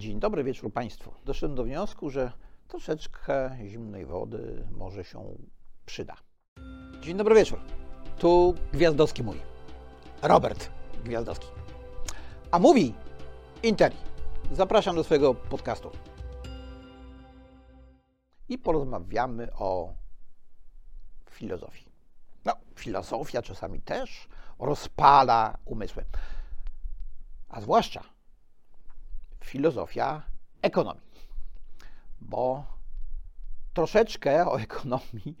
Dzień dobry wieczór Państwu. Doszedłem do wniosku, że troszeczkę zimnej wody może się przyda. Dzień dobry wieczór. Tu Gwiazdowski mówi. Robert Gwiazdowski. A mówi Interi. Zapraszam do swojego podcastu. I porozmawiamy o filozofii. No, filozofia czasami też rozpala umysły. A zwłaszcza filozofia ekonomii. Bo troszeczkę o ekonomii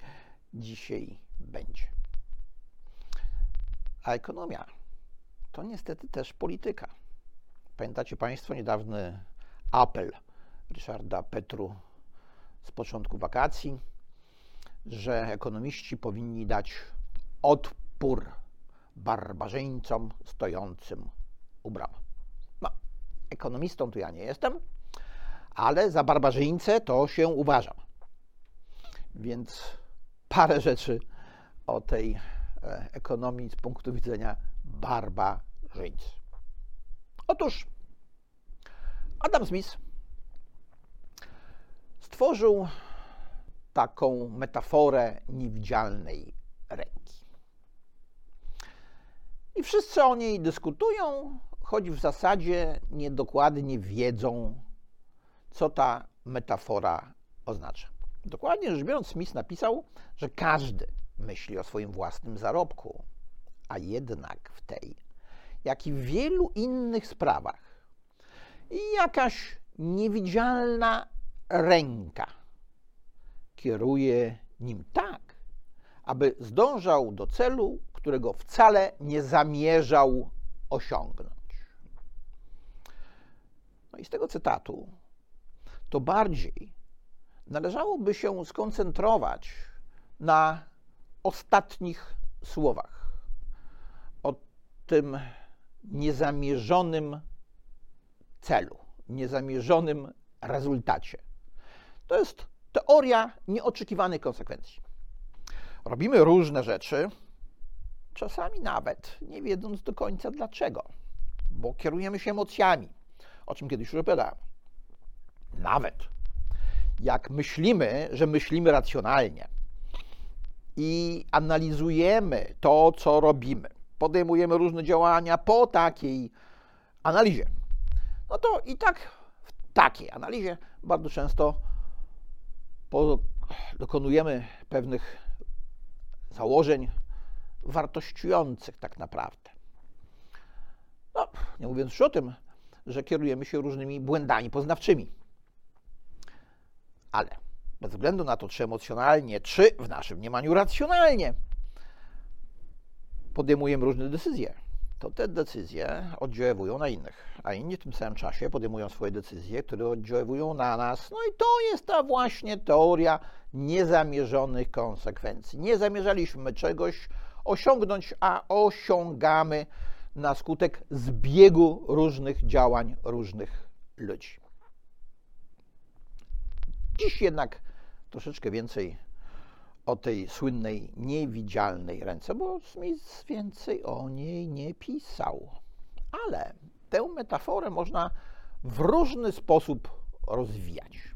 dzisiaj będzie. A ekonomia to niestety też polityka. Pamiętacie Państwo niedawny apel Ryszarda Petru z początku wakacji, że ekonomiści powinni dać odpór barbarzyńcom stojącym u bram. No, ekonomistą to ja nie jestem, ale za barbarzyńcę to się uważam. Więc parę rzeczy o tej e, ekonomii z punktu widzenia barbarzyńcy. Otóż Adam Smith stworzył taką metaforę niewidzialnej ręki. I wszyscy o niej dyskutują, choć w zasadzie niedokładnie wiedzą, co ta metafora oznacza. Dokładnie rzecz biorąc, Smith napisał, że każdy myśli o swoim własnym zarobku, a jednak w tej, jak i w wielu innych sprawach, jakaś niewidzialna ręka kieruje nim tak, aby zdążał do celu, którego wcale nie zamierzał osiągnąć. I z tego cytatu to bardziej należałoby się skoncentrować na ostatnich słowach o tym niezamierzonym celu, niezamierzonym rezultacie. To jest teoria nieoczekiwanych konsekwencji. Robimy różne rzeczy, czasami nawet nie wiedząc do końca dlaczego, bo kierujemy się emocjami, o czym kiedyś już opowiadałem. Nawet jak myślimy, że myślimy racjonalnie i analizujemy to, co robimy, podejmujemy różne działania po takiej analizie, no to i tak w takiej analizie bardzo często dokonujemy pewnych założeń wartościujących tak naprawdę. No, nie mówiąc już o tym, że kierujemy się różnymi błędami poznawczymi. Ale bez względu na to, czy emocjonalnie, czy w naszym mniemaniu racjonalnie podejmujemy różne decyzje, to te decyzje oddziaływują na innych, a inni w tym samym czasie podejmują swoje decyzje, które oddziaływują na nas. No i to jest ta właśnie teoria niezamierzonych konsekwencji. Nie zamierzaliśmy czegoś osiągnąć, a osiągamy na skutek zbiegu różnych działań różnych ludzi. Dziś jednak troszeczkę więcej o tej słynnej niewidzialnej ręce, bo Smith więcej o niej nie pisał. Ale tę metaforę można w różny sposób rozwijać.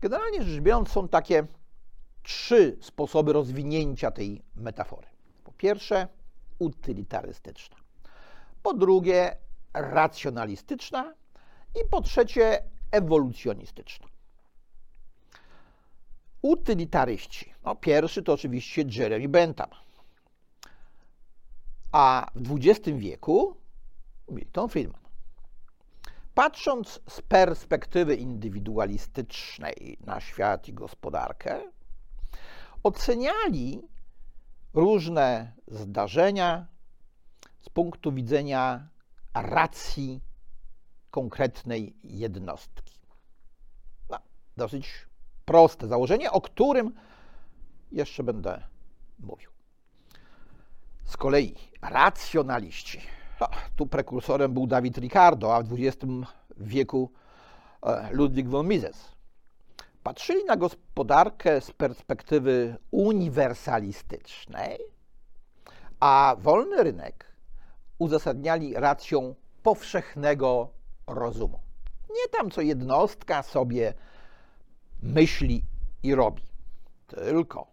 Generalnie rzecz biorąc, są takie trzy sposoby rozwinięcia tej metafory. Po pierwsze, utylitarystyczna. Po drugie, racjonalistyczna. I po trzecie, ewolucjonistyczna. Utylitaryści. No, pierwszy to oczywiście Jeremy Bentham. A w XX wieku Milton Friedman. Patrząc z perspektywy indywidualistycznej na świat i gospodarkę, oceniali różne zdarzenia z punktu widzenia racji konkretnej jednostki. No, dosyć proste założenie, o którym jeszcze będę mówił. Z kolei racjonaliści. No, tu prekursorem był Dawid Ricardo, a w XX wieku e, Ludwig von Mises. Patrzyli na gospodarkę z perspektywy uniwersalistycznej, a wolny rynek uzasadniali racją powszechnego rozumu. Nie tam, co jednostka sobie myśli i robi, tylko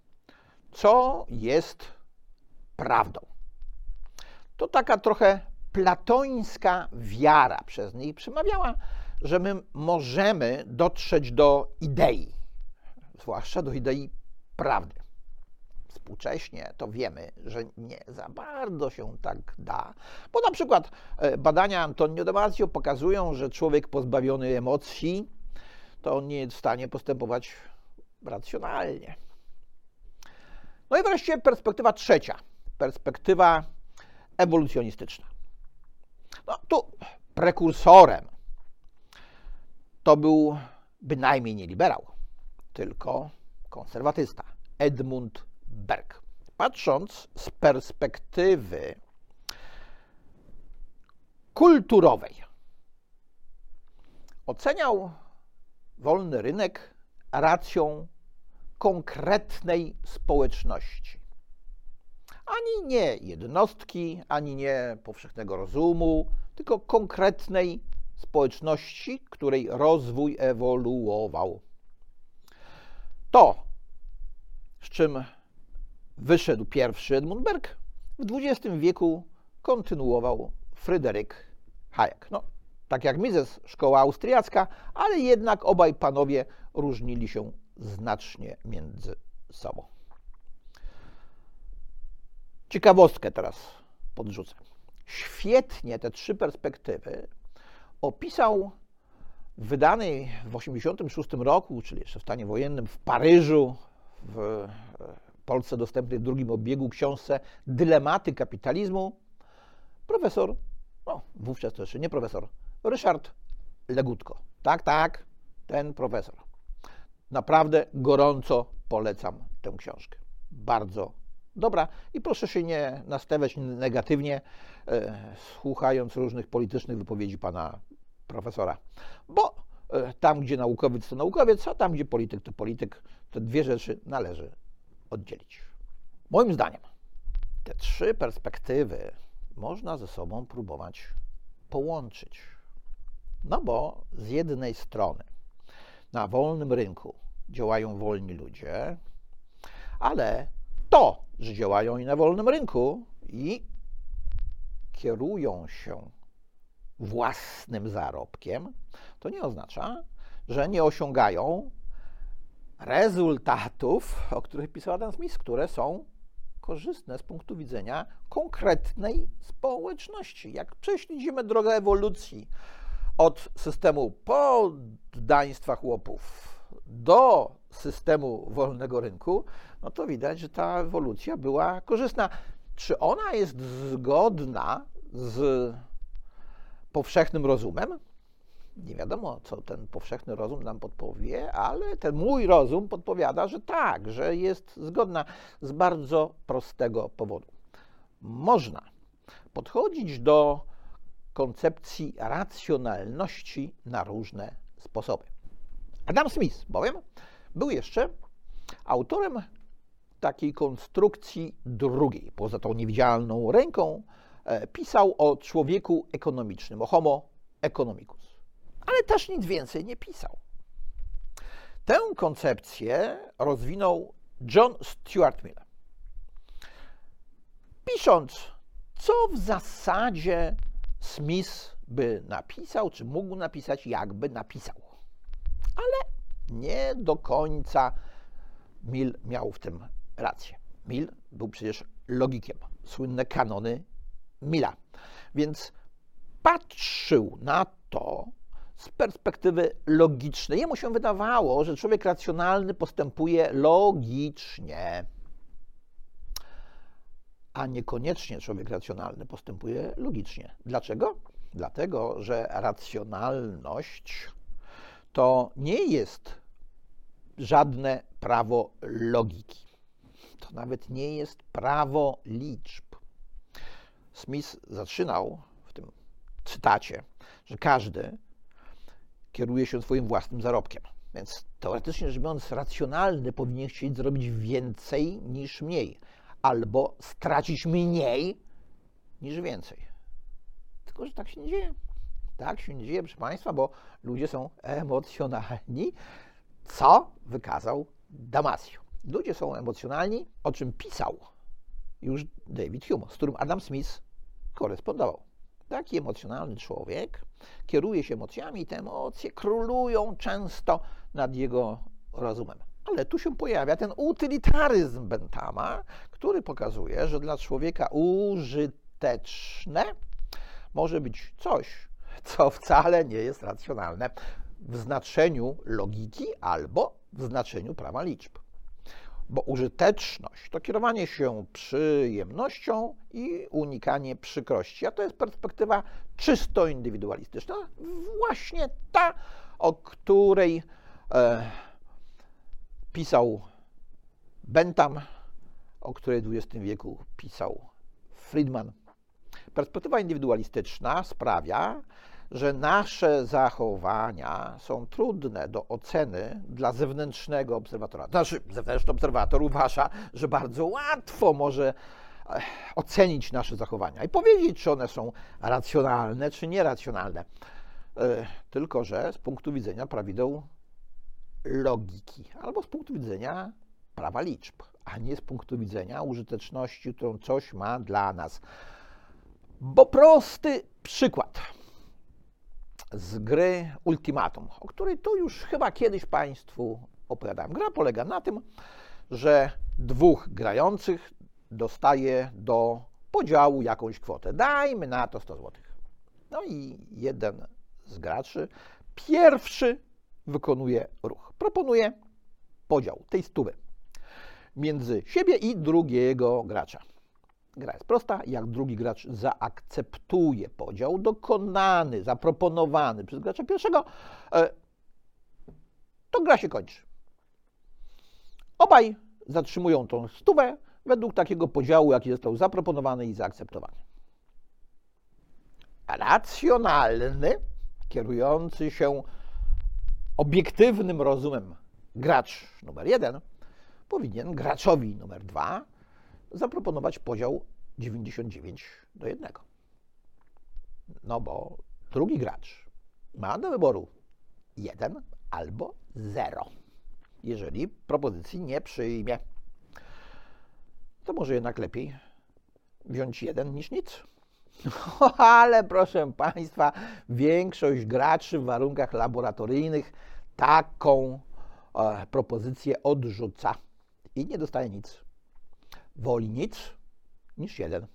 co jest prawdą. To taka trochę platońska wiara przez nich przemawiała, że my możemy dotrzeć do idei, zwłaszcza do idei prawdy. Współcześnie to wiemy, że nie za bardzo się tak da, bo na przykład e, badania Antonio Damasio pokazują, że człowiek pozbawiony emocji to nie jest w stanie postępować racjonalnie. No i wreszcie perspektywa trzecia, perspektywa ewolucjonistyczna. No tu prekursorem to był bynajmniej nie liberał, tylko konserwatysta Edmund Berg. Patrząc z perspektywy kulturowej, oceniał wolny rynek racją konkretnej społeczności. Ani nie jednostki, ani nie powszechnego rozumu, tylko konkretnej społeczności, której rozwój ewoluował. To, z czym wyszedł pierwszy Edmund Berg, w XX wieku kontynuował Fryderyk Hayek. No, tak jak Mises, szkoła austriacka, ale jednak obaj panowie różnili się znacznie między sobą. Ciekawostkę teraz podrzucę. Świetnie te trzy perspektywy opisał w wydanej w 1986 roku, czyli jeszcze w stanie wojennym, w Paryżu, w e, Polsce dostępnej w drugim obiegu książce Dylematy kapitalizmu, profesor, no wówczas to jeszcze nie profesor, Ryszard Legutko. Tak, tak, ten profesor. Naprawdę gorąco polecam tę książkę. Bardzo dobra i proszę się nie nastawiać negatywnie, e, słuchając różnych politycznych wypowiedzi pana profesora, bo e, tam, gdzie naukowiec to naukowiec, a tam, gdzie polityk to polityk, te dwie rzeczy należy oddzielić. Moim zdaniem te trzy perspektywy można ze sobą próbować połączyć. No bo z jednej strony na wolnym rynku działają wolni ludzie, ale to, że działają i na wolnym rynku i kierują się własnym zarobkiem, to nie oznacza, że nie osiągają rezultatów, o których pisał Adam Smith, które są korzystne z punktu widzenia konkretnej społeczności. Jak prześledzimy drogę ewolucji od systemu poddaństwa chłopów do systemu wolnego rynku, no to widać, że ta ewolucja była korzystna. Czy ona jest zgodna z powszechnym rozumem? Nie wiadomo, co ten powszechny rozum nam podpowie, ale ten mój rozum podpowiada, że tak, że jest zgodna z bardzo prostego powodu. Można podchodzić do koncepcji racjonalności na różne sposoby. Adam Smith bowiem był jeszcze autorem takiej konstrukcji drugiej. Poza tą niewidzialną ręką e, pisał o człowieku ekonomicznym, o homo economicus. Ale też nic więcej nie pisał. Tę koncepcję rozwinął John Stuart Mill. Pisząc, co w zasadzie Smith by napisał, czy mógł napisać, jakby napisał. Ale nie do końca Mill miał w tym rację. Mill był przecież logikiem. Słynne kanony Milla. Więc patrzył na to z perspektywy logicznej. Jemu się wydawało, że człowiek racjonalny postępuje logicznie a niekoniecznie człowiek racjonalny postępuje logicznie. Dlaczego? Dlatego, że racjonalność to nie jest żadne prawo logiki. To nawet nie jest prawo liczb. Smith zaczynał w tym cytacie, że każdy kieruje się swoim własnym zarobkiem. Więc teoretycznie rzecz biorąc, racjonalny powinien chcieć zrobić więcej niż mniej albo stracić mniej niż więcej. Tylko, że tak się nie dzieje. Tak się nie dzieje, proszę Państwa, bo ludzie są emocjonalni, co wykazał Damasio. Ludzie są emocjonalni, o czym pisał już David Hume, z którym Adam Smith korespondował. Taki emocjonalny człowiek kieruje się emocjami i te emocje królują często nad jego rozumem. Ale tu się pojawia ten utylitaryzm Bentama, który pokazuje, że dla człowieka użyteczne może być coś, co wcale nie jest racjonalne w znaczeniu logiki albo w znaczeniu prawa liczb. Bo użyteczność to kierowanie się przyjemnością i unikanie przykrości, a to jest perspektywa czysto indywidualistyczna, właśnie ta, o której e, pisał Bentham, o której w XX wieku pisał Friedman. Perspektywa indywidualistyczna sprawia, że nasze zachowania są trudne do oceny dla zewnętrznego obserwatora. Znaczy, zewnętrzny obserwator uważa, że bardzo łatwo może eh, ocenić nasze zachowania i powiedzieć, czy one są racjonalne, czy nieracjonalne. Eh, tylko, że z punktu widzenia prawideł logiki albo z punktu widzenia prawa liczb, a nie z punktu widzenia użyteczności, którą coś ma dla nas. Bo prosty przykład z gry Ultimatum, o której tu już chyba kiedyś Państwu opowiadałem. Gra polega na tym, że dwóch grających dostaje do podziału jakąś kwotę. Dajmy na to 100 zł. No i jeden z graczy pierwszy wykonuje ruch. Proponuje podział tej stówy między siebie i drugiego gracza. Gra jest prosta. Jak drugi gracz zaakceptuje podział dokonany, zaproponowany przez gracza pierwszego, e, to gra się kończy. Obaj zatrzymują tą stówę według takiego podziału, jaki został zaproponowany i zaakceptowany. Racjonalny, kierujący się obiektywnym rozumem gracz numer jeden powinien graczowi numer dwa zaproponować podział 99 do 1. No bo drugi gracz ma do wyboru 1 albo 0. Jeżeli propozycji nie przyjmie, to może jednak lepiej wziąć jeden niż nic. Ale proszę Państwa, większość graczy w warunkach laboratoryjnych taką e, propozycję odrzuca i nie dostaje nic woli nic niż jeden.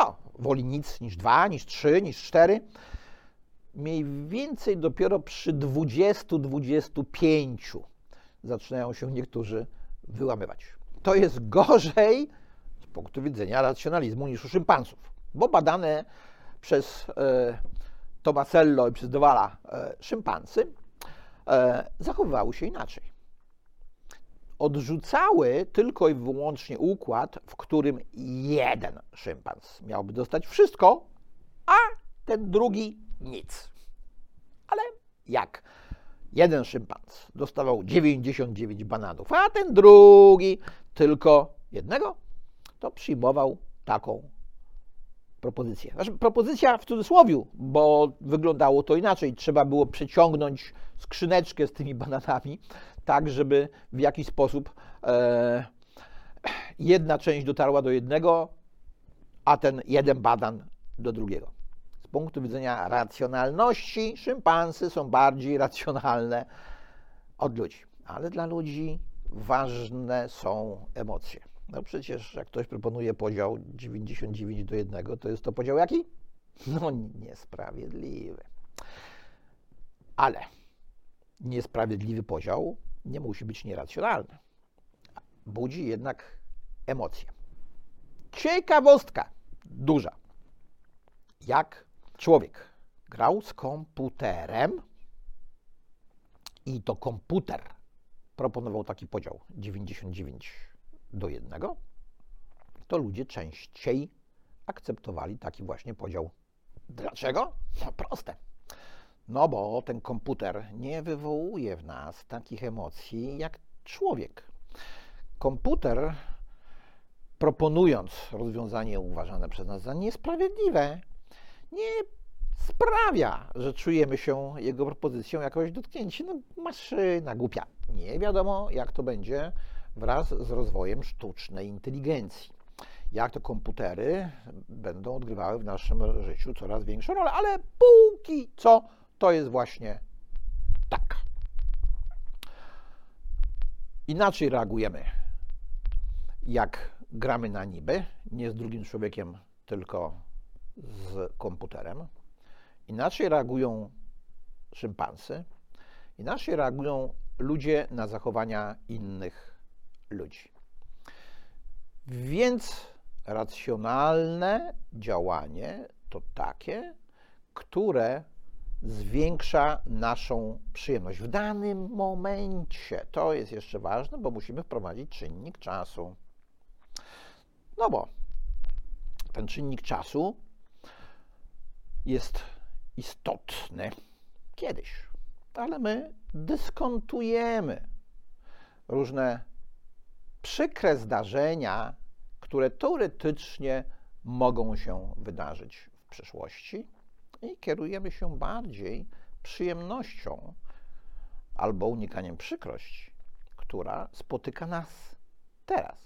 No, woli nic niż dwa, niż trzy, niż cztery. Mniej więcej dopiero przy 20-25 zaczynają się niektórzy wyłamywać. To jest gorzej z punktu widzenia racjonalizmu niż u szympansów, bo badane przez e, Tomasello i przez Dowala e, szympansy e, zachowywały się inaczej odrzucały tylko i wyłącznie układ, w którym jeden szympans miałby dostać wszystko, a ten drugi nic. Ale jak jeden szympans dostawał 99 bananów, a ten drugi tylko jednego, to przyjmował taką propozycję. Znaczy, propozycja w cudzysłowie, bo wyglądało to inaczej. Trzeba było przeciągnąć skrzyneczkę z tymi bananami, tak żeby w jakiś sposób e, jedna część dotarła do jednego, a ten jeden banan do drugiego. Z punktu widzenia racjonalności, szympansy są bardziej racjonalne od ludzi, ale dla ludzi ważne są emocje. No przecież jak ktoś proponuje podział 99 do 1, to jest to podział jaki? No niesprawiedliwy. Ale niesprawiedliwy podział nie musi być nieracjonalny. Budzi jednak emocje. Ciekawostka duża. Jak człowiek grał z komputerem i to komputer proponował taki podział 99 do 1, to ludzie częściej akceptowali taki właśnie podział. Dlaczego? No proste. No bo ten komputer nie wywołuje w nas takich emocji jak człowiek. Komputer, proponując rozwiązanie uważane przez nas za niesprawiedliwe, nie sprawia, że czujemy się jego propozycją jakoś dotknięci. No, maszyna głupia. Nie wiadomo, jak to będzie wraz z rozwojem sztucznej inteligencji. Jak to komputery będą odgrywały w naszym życiu coraz większą rolę, ale póki co to jest właśnie tak. Inaczej reagujemy, jak gramy na niby, nie z drugim człowiekiem, tylko z komputerem. Inaczej reagują szympansy, inaczej reagują ludzie na zachowania innych ludzi. Więc racjonalne działanie to takie, które zwiększa naszą przyjemność w danym momencie. To jest jeszcze ważne, bo musimy wprowadzić czynnik czasu. No bo ten czynnik czasu jest istotny kiedyś, ale my dyskontujemy różne przykre zdarzenia, które teoretycznie mogą się wydarzyć w przyszłości i kierujemy się bardziej przyjemnością albo unikaniem przykrości, która spotyka nas teraz,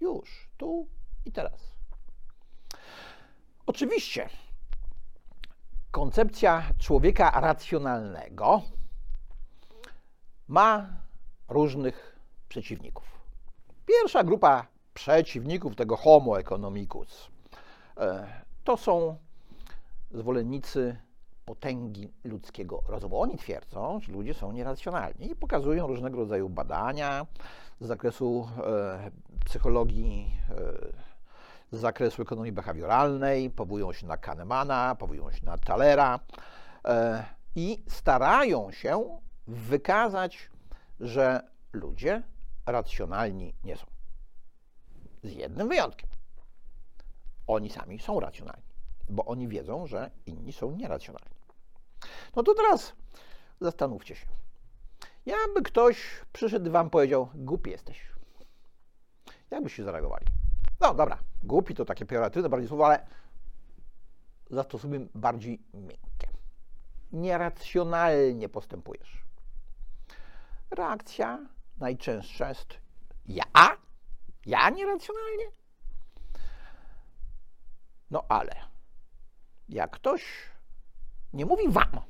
już, tu i teraz. Oczywiście, koncepcja człowieka racjonalnego ma różnych przeciwników. Pierwsza grupa przeciwników tego homo economicus e, to są zwolennicy potęgi ludzkiego rozumu. Oni twierdzą, że ludzie są nieracjonalni i pokazują różnego rodzaju badania z zakresu e, psychologii, e, z zakresu ekonomii behawioralnej, powołują się na Kahnemana, powołują się na Thalera e, i starają się wykazać, że ludzie racjonalni nie są. Z jednym wyjątkiem. Oni sami są racjonalni bo oni wiedzą, że inni są nieracjonalni. No to teraz zastanówcie się. Jakby ktoś przyszedł wam powiedział, głupi jesteś. Jak byście zareagowali? No dobra, głupi to takie pejoratywne bardziej słowo, ale zastosujmy bardziej miękkie. Nieracjonalnie postępujesz. Reakcja najczęstsza jest ja? Ja nieracjonalnie? No ale jak ktoś nie mówi wam,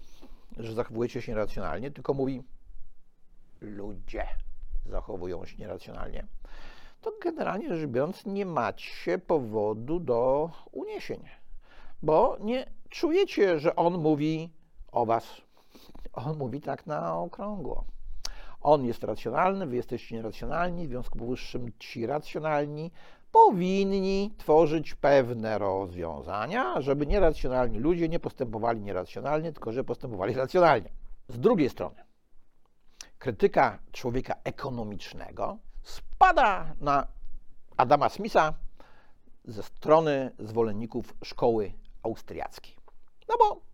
że zachowujecie się nieracjonalnie, tylko mówi ludzie zachowują się nieracjonalnie, to generalnie rzecz biorąc nie macie powodu do uniesień, bo nie czujecie, że on mówi o was. On mówi tak na okrągło. On jest racjonalny, wy jesteście nieracjonalni, w związku z powyższym ci racjonalni powinni tworzyć pewne rozwiązania, żeby nieracjonalni ludzie nie postępowali nieracjonalnie, tylko że postępowali racjonalnie. Z drugiej strony, krytyka człowieka ekonomicznego spada na Adama Smitha ze strony zwolenników szkoły austriackiej. No bo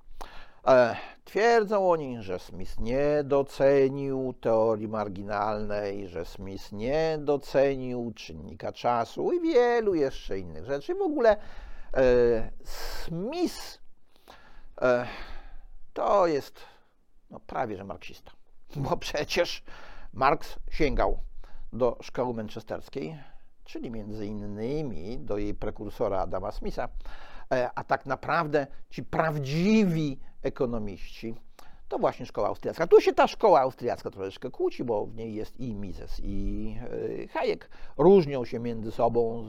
twierdzą oni, że Smith nie docenił teorii marginalnej, że Smith nie docenił czynnika czasu i wielu jeszcze innych rzeczy. W ogóle e, Smith e, to jest no, prawie że marksista, bo przecież Marx sięgał do szkoły manchesterskiej, czyli między innymi do jej prekursora Adama Smitha, a tak naprawdę ci prawdziwi ekonomiści to właśnie szkoła austriacka. Tu się ta szkoła austriacka troszeczkę kłóci, bo w niej jest i Mises, i e, Hayek. Różnią się między sobą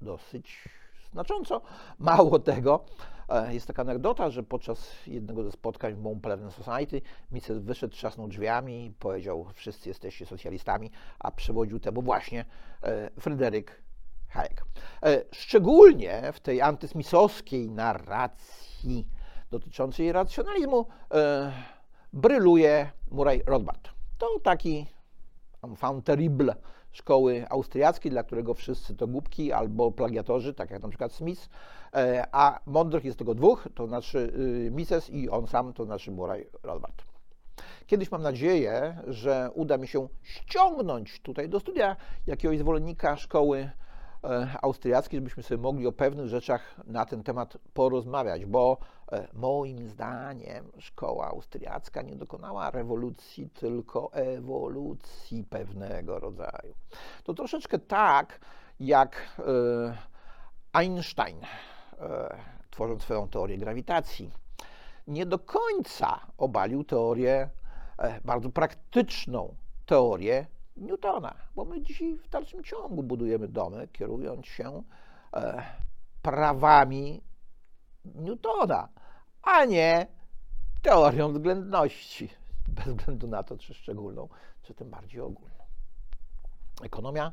dosyć znacząco. Mało tego, e, jest taka anegdota, że podczas jednego ze spotkań w Mont Pelerin Society Mises wyszedł, trzasnął drzwiami i powiedział, wszyscy jesteście socjalistami, a przewodził temu właśnie Fryderyk Hayek. E, szczególnie w tej antysmisowskiej narracji dotyczącej racjonalizmu e, bryluje Murray Rothbard. To taki enfant terrible szkoły austriackiej, dla którego wszyscy to głupki albo plagiatorzy, tak jak na przykład Smith, e, a mądrych jest tylko dwóch, to znaczy y, Mises i on sam, to znaczy Murray Rothbard. Kiedyś mam nadzieję, że uda mi się ściągnąć tutaj do studia jakiegoś zwolennika szkoły austriacki, żebyśmy sobie mogli o pewnych rzeczach na ten temat porozmawiać, bo e, moim zdaniem szkoła austriacka nie dokonała rewolucji, tylko ewolucji pewnego rodzaju. To troszeczkę tak, jak Einstein, tworząc swoją teorię grawitacji, nie do końca obalił teorię, bardzo praktyczną teorię Newtona, bo my dzisiaj w dalszym ciągu budujemy domy, kierując się e, prawami Newtona, a nie teorią względności, bez względu na to, czy szczególną, czy tym bardziej ogólną. Ekonomia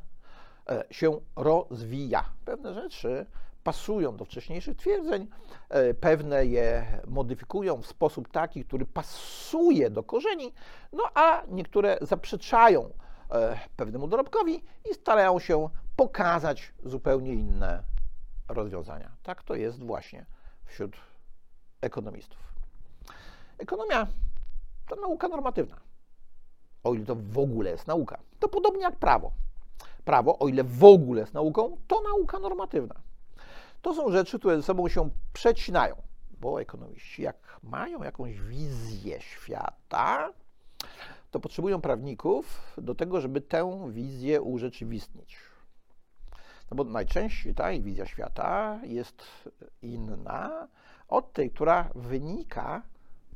e, się rozwija. Pewne rzeczy pasują do wcześniejszych twierdzeń, e, pewne je modyfikują w sposób taki, który pasuje do korzeni, no a niektóre zaprzeczają pewnemu dorobkowi i starają się pokazać zupełnie inne rozwiązania. Tak to jest właśnie wśród ekonomistów. Ekonomia to nauka normatywna. O ile to w ogóle jest nauka. To podobnie jak prawo. Prawo, o ile w ogóle jest nauką, to nauka normatywna. To są rzeczy, które ze sobą się przecinają, bo ekonomiści, jak mają jakąś wizję świata, to potrzebują prawników do tego, żeby tę wizję urzeczywistnić. No bo najczęściej ta wizja świata jest inna od tej, która wynika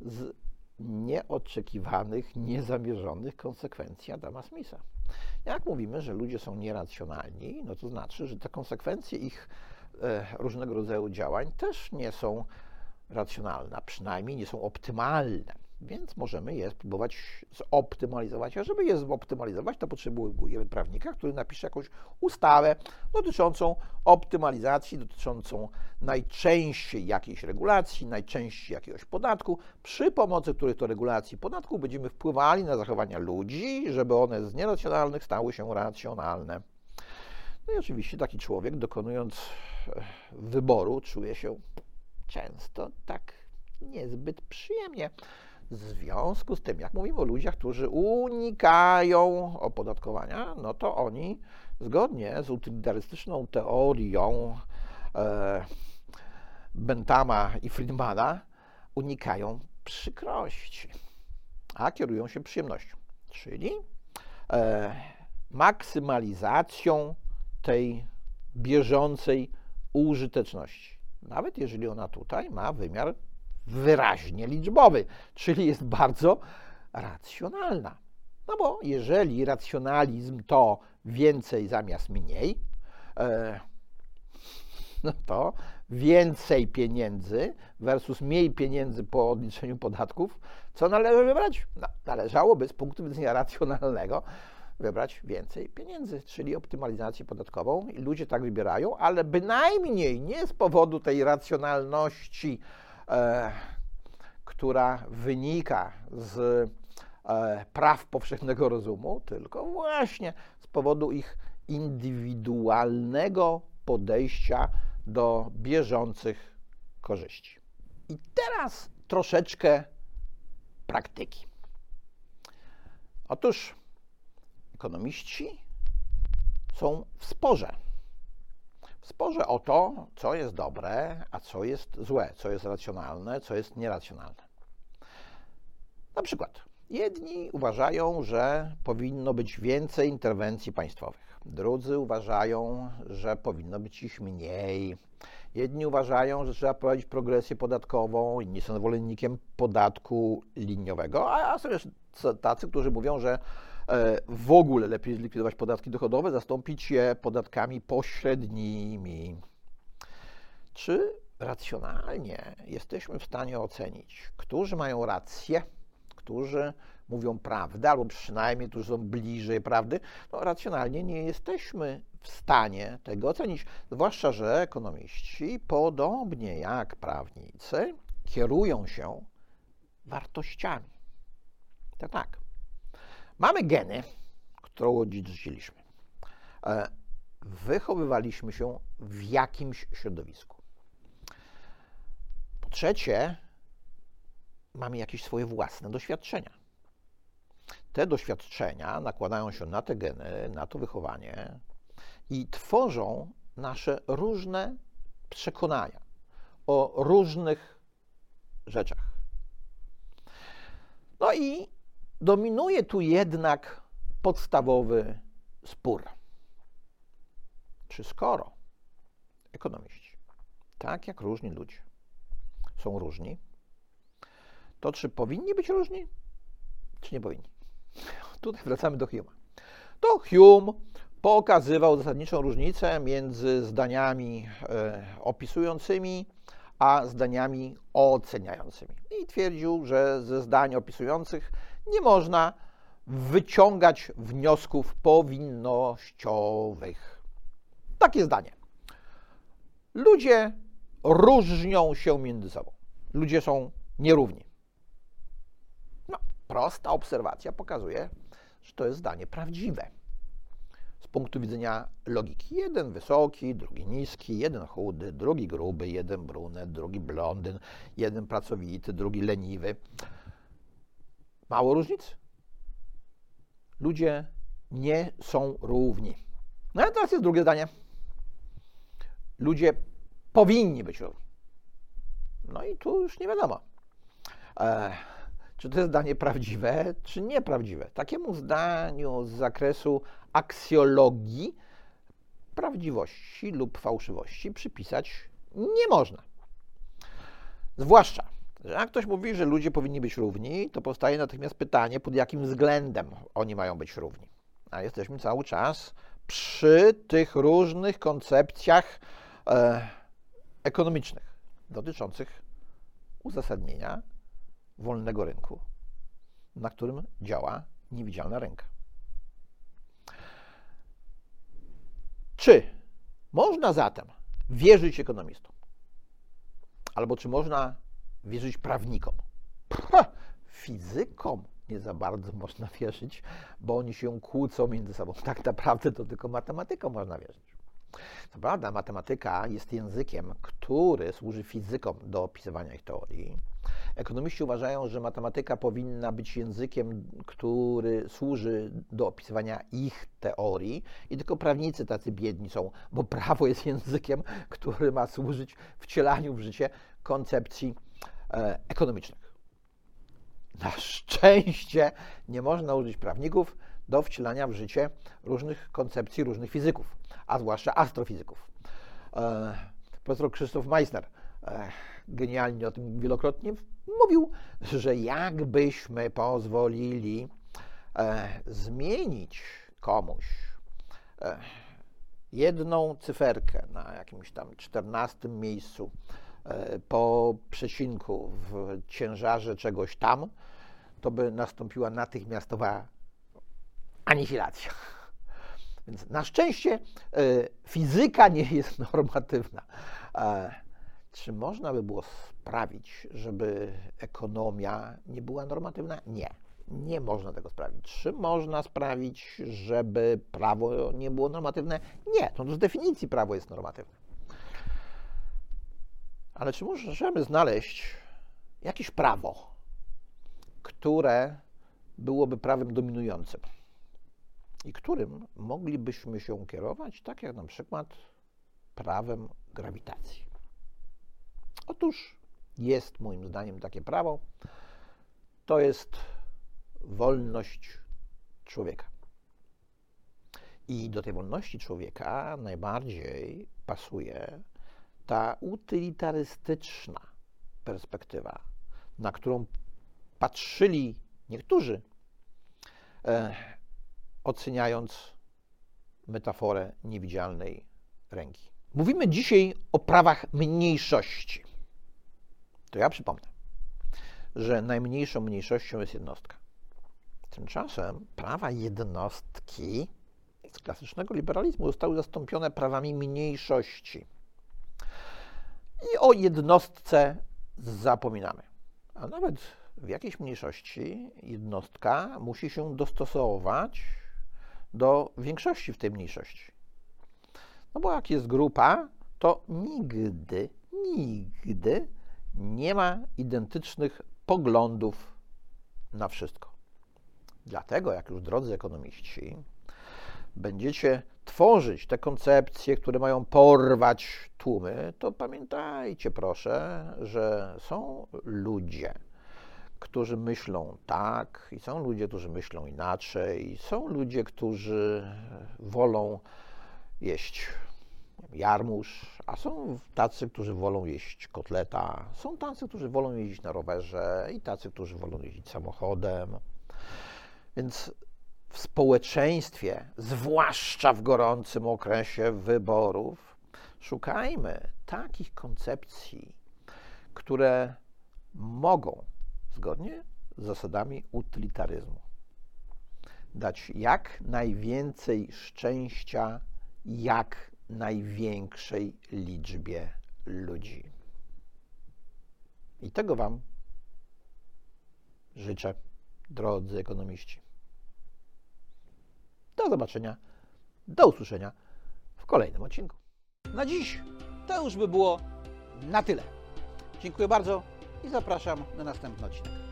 z nieoczekiwanych, niezamierzonych konsekwencji Adama Smitha. Jak mówimy, że ludzie są nieracjonalni, no to znaczy, że te konsekwencje ich e, różnego rodzaju działań też nie są racjonalne, a przynajmniej nie są optymalne. Więc możemy je spróbować zoptymalizować. A żeby je zoptymalizować, to potrzebujemy prawnika, który napisze jakąś ustawę dotyczącą optymalizacji, dotyczącą najczęściej jakiejś regulacji, najczęściej jakiegoś podatku, przy pomocy których to regulacji podatku będziemy wpływali na zachowania ludzi, żeby one z nieracjonalnych stały się racjonalne. No i oczywiście taki człowiek, dokonując e, wyboru, czuje się często tak niezbyt przyjemnie. W związku z tym, jak mówimy o ludziach, którzy unikają opodatkowania, no to oni zgodnie z utylitarystyczną teorią e, Bentama i Friedmana unikają przykrości, a kierują się przyjemnością, czyli e, maksymalizacją tej bieżącej użyteczności. Nawet jeżeli ona tutaj ma wymiar wyraźnie liczbowy, czyli jest bardzo racjonalna. No bo jeżeli racjonalizm to więcej zamiast mniej, e, no to więcej pieniędzy versus mniej pieniędzy po odliczeniu podatków, co należy wybrać? No, należałoby z punktu widzenia racjonalnego wybrać więcej pieniędzy, czyli optymalizację podatkową. I ludzie tak wybierają, ale bynajmniej nie z powodu tej racjonalności która wynika z e, praw powszechnego rozumu, tylko właśnie z powodu ich indywidualnego podejścia do bieżących korzyści. I teraz troszeczkę praktyki. Otóż ekonomiści są w sporze sporze o to, co jest dobre, a co jest złe, co jest racjonalne, co jest nieracjonalne. Na przykład, jedni uważają, że powinno być więcej interwencji państwowych, drudzy uważają, że powinno być ich mniej. Jedni uważają, że trzeba prowadzić progresję podatkową, inni są zwolennikiem podatku liniowego, a są jeszcze tacy, którzy mówią, że w ogóle lepiej zlikwidować podatki dochodowe, zastąpić je podatkami pośrednimi. Czy racjonalnie jesteśmy w stanie ocenić, którzy mają rację, którzy mówią prawdę, albo przynajmniej którzy są bliżej prawdy? No, racjonalnie nie jesteśmy w stanie tego ocenić, zwłaszcza, że ekonomiści, podobnie jak prawnicy, kierują się wartościami. Tak, tak. Mamy geny, które odziedziczyliśmy. E, wychowywaliśmy się w jakimś środowisku. Po trzecie, mamy jakieś swoje własne doświadczenia. Te doświadczenia nakładają się na te geny, na to wychowanie i tworzą nasze różne przekonania o różnych rzeczach. No i dominuje tu jednak podstawowy spór. Czy skoro ekonomiści, tak jak różni ludzie, są różni, to czy powinni być różni, czy nie powinni? Tutaj wracamy do Hume'a. To Hume pokazywał zasadniczą różnicę między zdaniami e, opisującymi a zdaniami oceniającymi. I twierdził, że ze zdań opisujących nie można wyciągać wniosków powinnościowych. Takie zdanie. Ludzie różnią się między sobą. Ludzie są nierówni. No, prosta obserwacja pokazuje, że to jest zdanie prawdziwe z punktu widzenia logiki. Jeden wysoki, drugi niski, jeden chudy, drugi gruby, jeden brunet, drugi blondyn, jeden pracowity, drugi leniwy. Mało różnic? Ludzie nie są równi. No a teraz jest drugie zdanie. Ludzie powinni być równi. No i tu już nie wiadomo. E, czy to jest zdanie prawdziwe, czy nieprawdziwe. Takiemu zdaniu z zakresu aksjologii prawdziwości lub fałszywości przypisać nie można. Zwłaszcza, że jak ktoś mówi, że ludzie powinni być równi, to powstaje natychmiast pytanie, pod jakim względem oni mają być równi. A jesteśmy cały czas przy tych różnych koncepcjach e, ekonomicznych dotyczących uzasadnienia wolnego rynku, na którym działa niewidzialna ręka. Czy można zatem wierzyć ekonomistom? Albo czy można wierzyć prawnikom? Fizykom nie za bardzo można wierzyć, bo oni się kłócą między sobą. Tak naprawdę to tylko matematykom można wierzyć. Co prawda, matematyka jest językiem, który służy fizykom do opisywania ich teorii. Ekonomiści uważają, że matematyka powinna być językiem, który służy do opisywania ich teorii, i tylko prawnicy tacy biedni są, bo prawo jest językiem, który ma służyć wcielaniu w życie koncepcji ekonomicznych. Na szczęście nie można użyć prawników do wcielania w życie różnych koncepcji różnych fizyków a zwłaszcza astrofizyków. E, profesor Krzysztof Meissner e, genialnie o tym wielokrotnie mówił, że jakbyśmy pozwolili e, zmienić komuś jedną cyferkę na jakimś tam czternastym miejscu po przecinku w ciężarze czegoś tam, to by nastąpiła natychmiastowa anihilacja. Więc na szczęście e, fizyka nie jest normatywna. E, czy można by było sprawić, żeby ekonomia nie była normatywna? Nie. Nie można tego sprawić. Czy można sprawić, żeby prawo nie było normatywne? Nie. To z definicji prawo jest normatywne. Ale czy możemy znaleźć jakieś prawo, które byłoby prawem dominującym? i którym moglibyśmy się kierować, tak jak na przykład prawem grawitacji. Otóż jest moim zdaniem takie prawo, to jest wolność człowieka. I do tej wolności człowieka najbardziej pasuje ta utylitarystyczna perspektywa, na którą patrzyli niektórzy e, oceniając metaforę niewidzialnej ręki. Mówimy dzisiaj o prawach mniejszości. To ja przypomnę, że najmniejszą mniejszością jest jednostka. Tymczasem prawa jednostki z klasycznego liberalizmu zostały zastąpione prawami mniejszości. I o jednostce zapominamy. A nawet w jakiejś mniejszości jednostka musi się dostosować do większości w tej mniejszości. No bo jak jest grupa, to nigdy, nigdy nie ma identycznych poglądów na wszystko. Dlatego, jak już drodzy ekonomiści będziecie tworzyć te koncepcje, które mają porwać tłumy, to pamiętajcie proszę, że są ludzie, którzy myślą tak, i są ludzie, którzy myślą inaczej, i są ludzie, którzy wolą jeść jarmuż, a są tacy, którzy wolą jeść kotleta, są tacy, którzy wolą jeździć na rowerze i tacy, którzy wolą jeździć samochodem. Więc w społeczeństwie, zwłaszcza w gorącym okresie wyborów, szukajmy takich koncepcji, które mogą, zgodnie z zasadami utylitaryzmu, dać jak najwięcej szczęścia jak największej liczbie ludzi. I tego Wam życzę, drodzy ekonomiści. Do zobaczenia, do usłyszenia w kolejnym odcinku. Na dziś to już by było na tyle. Dziękuję bardzo i zapraszam na następny odcinek.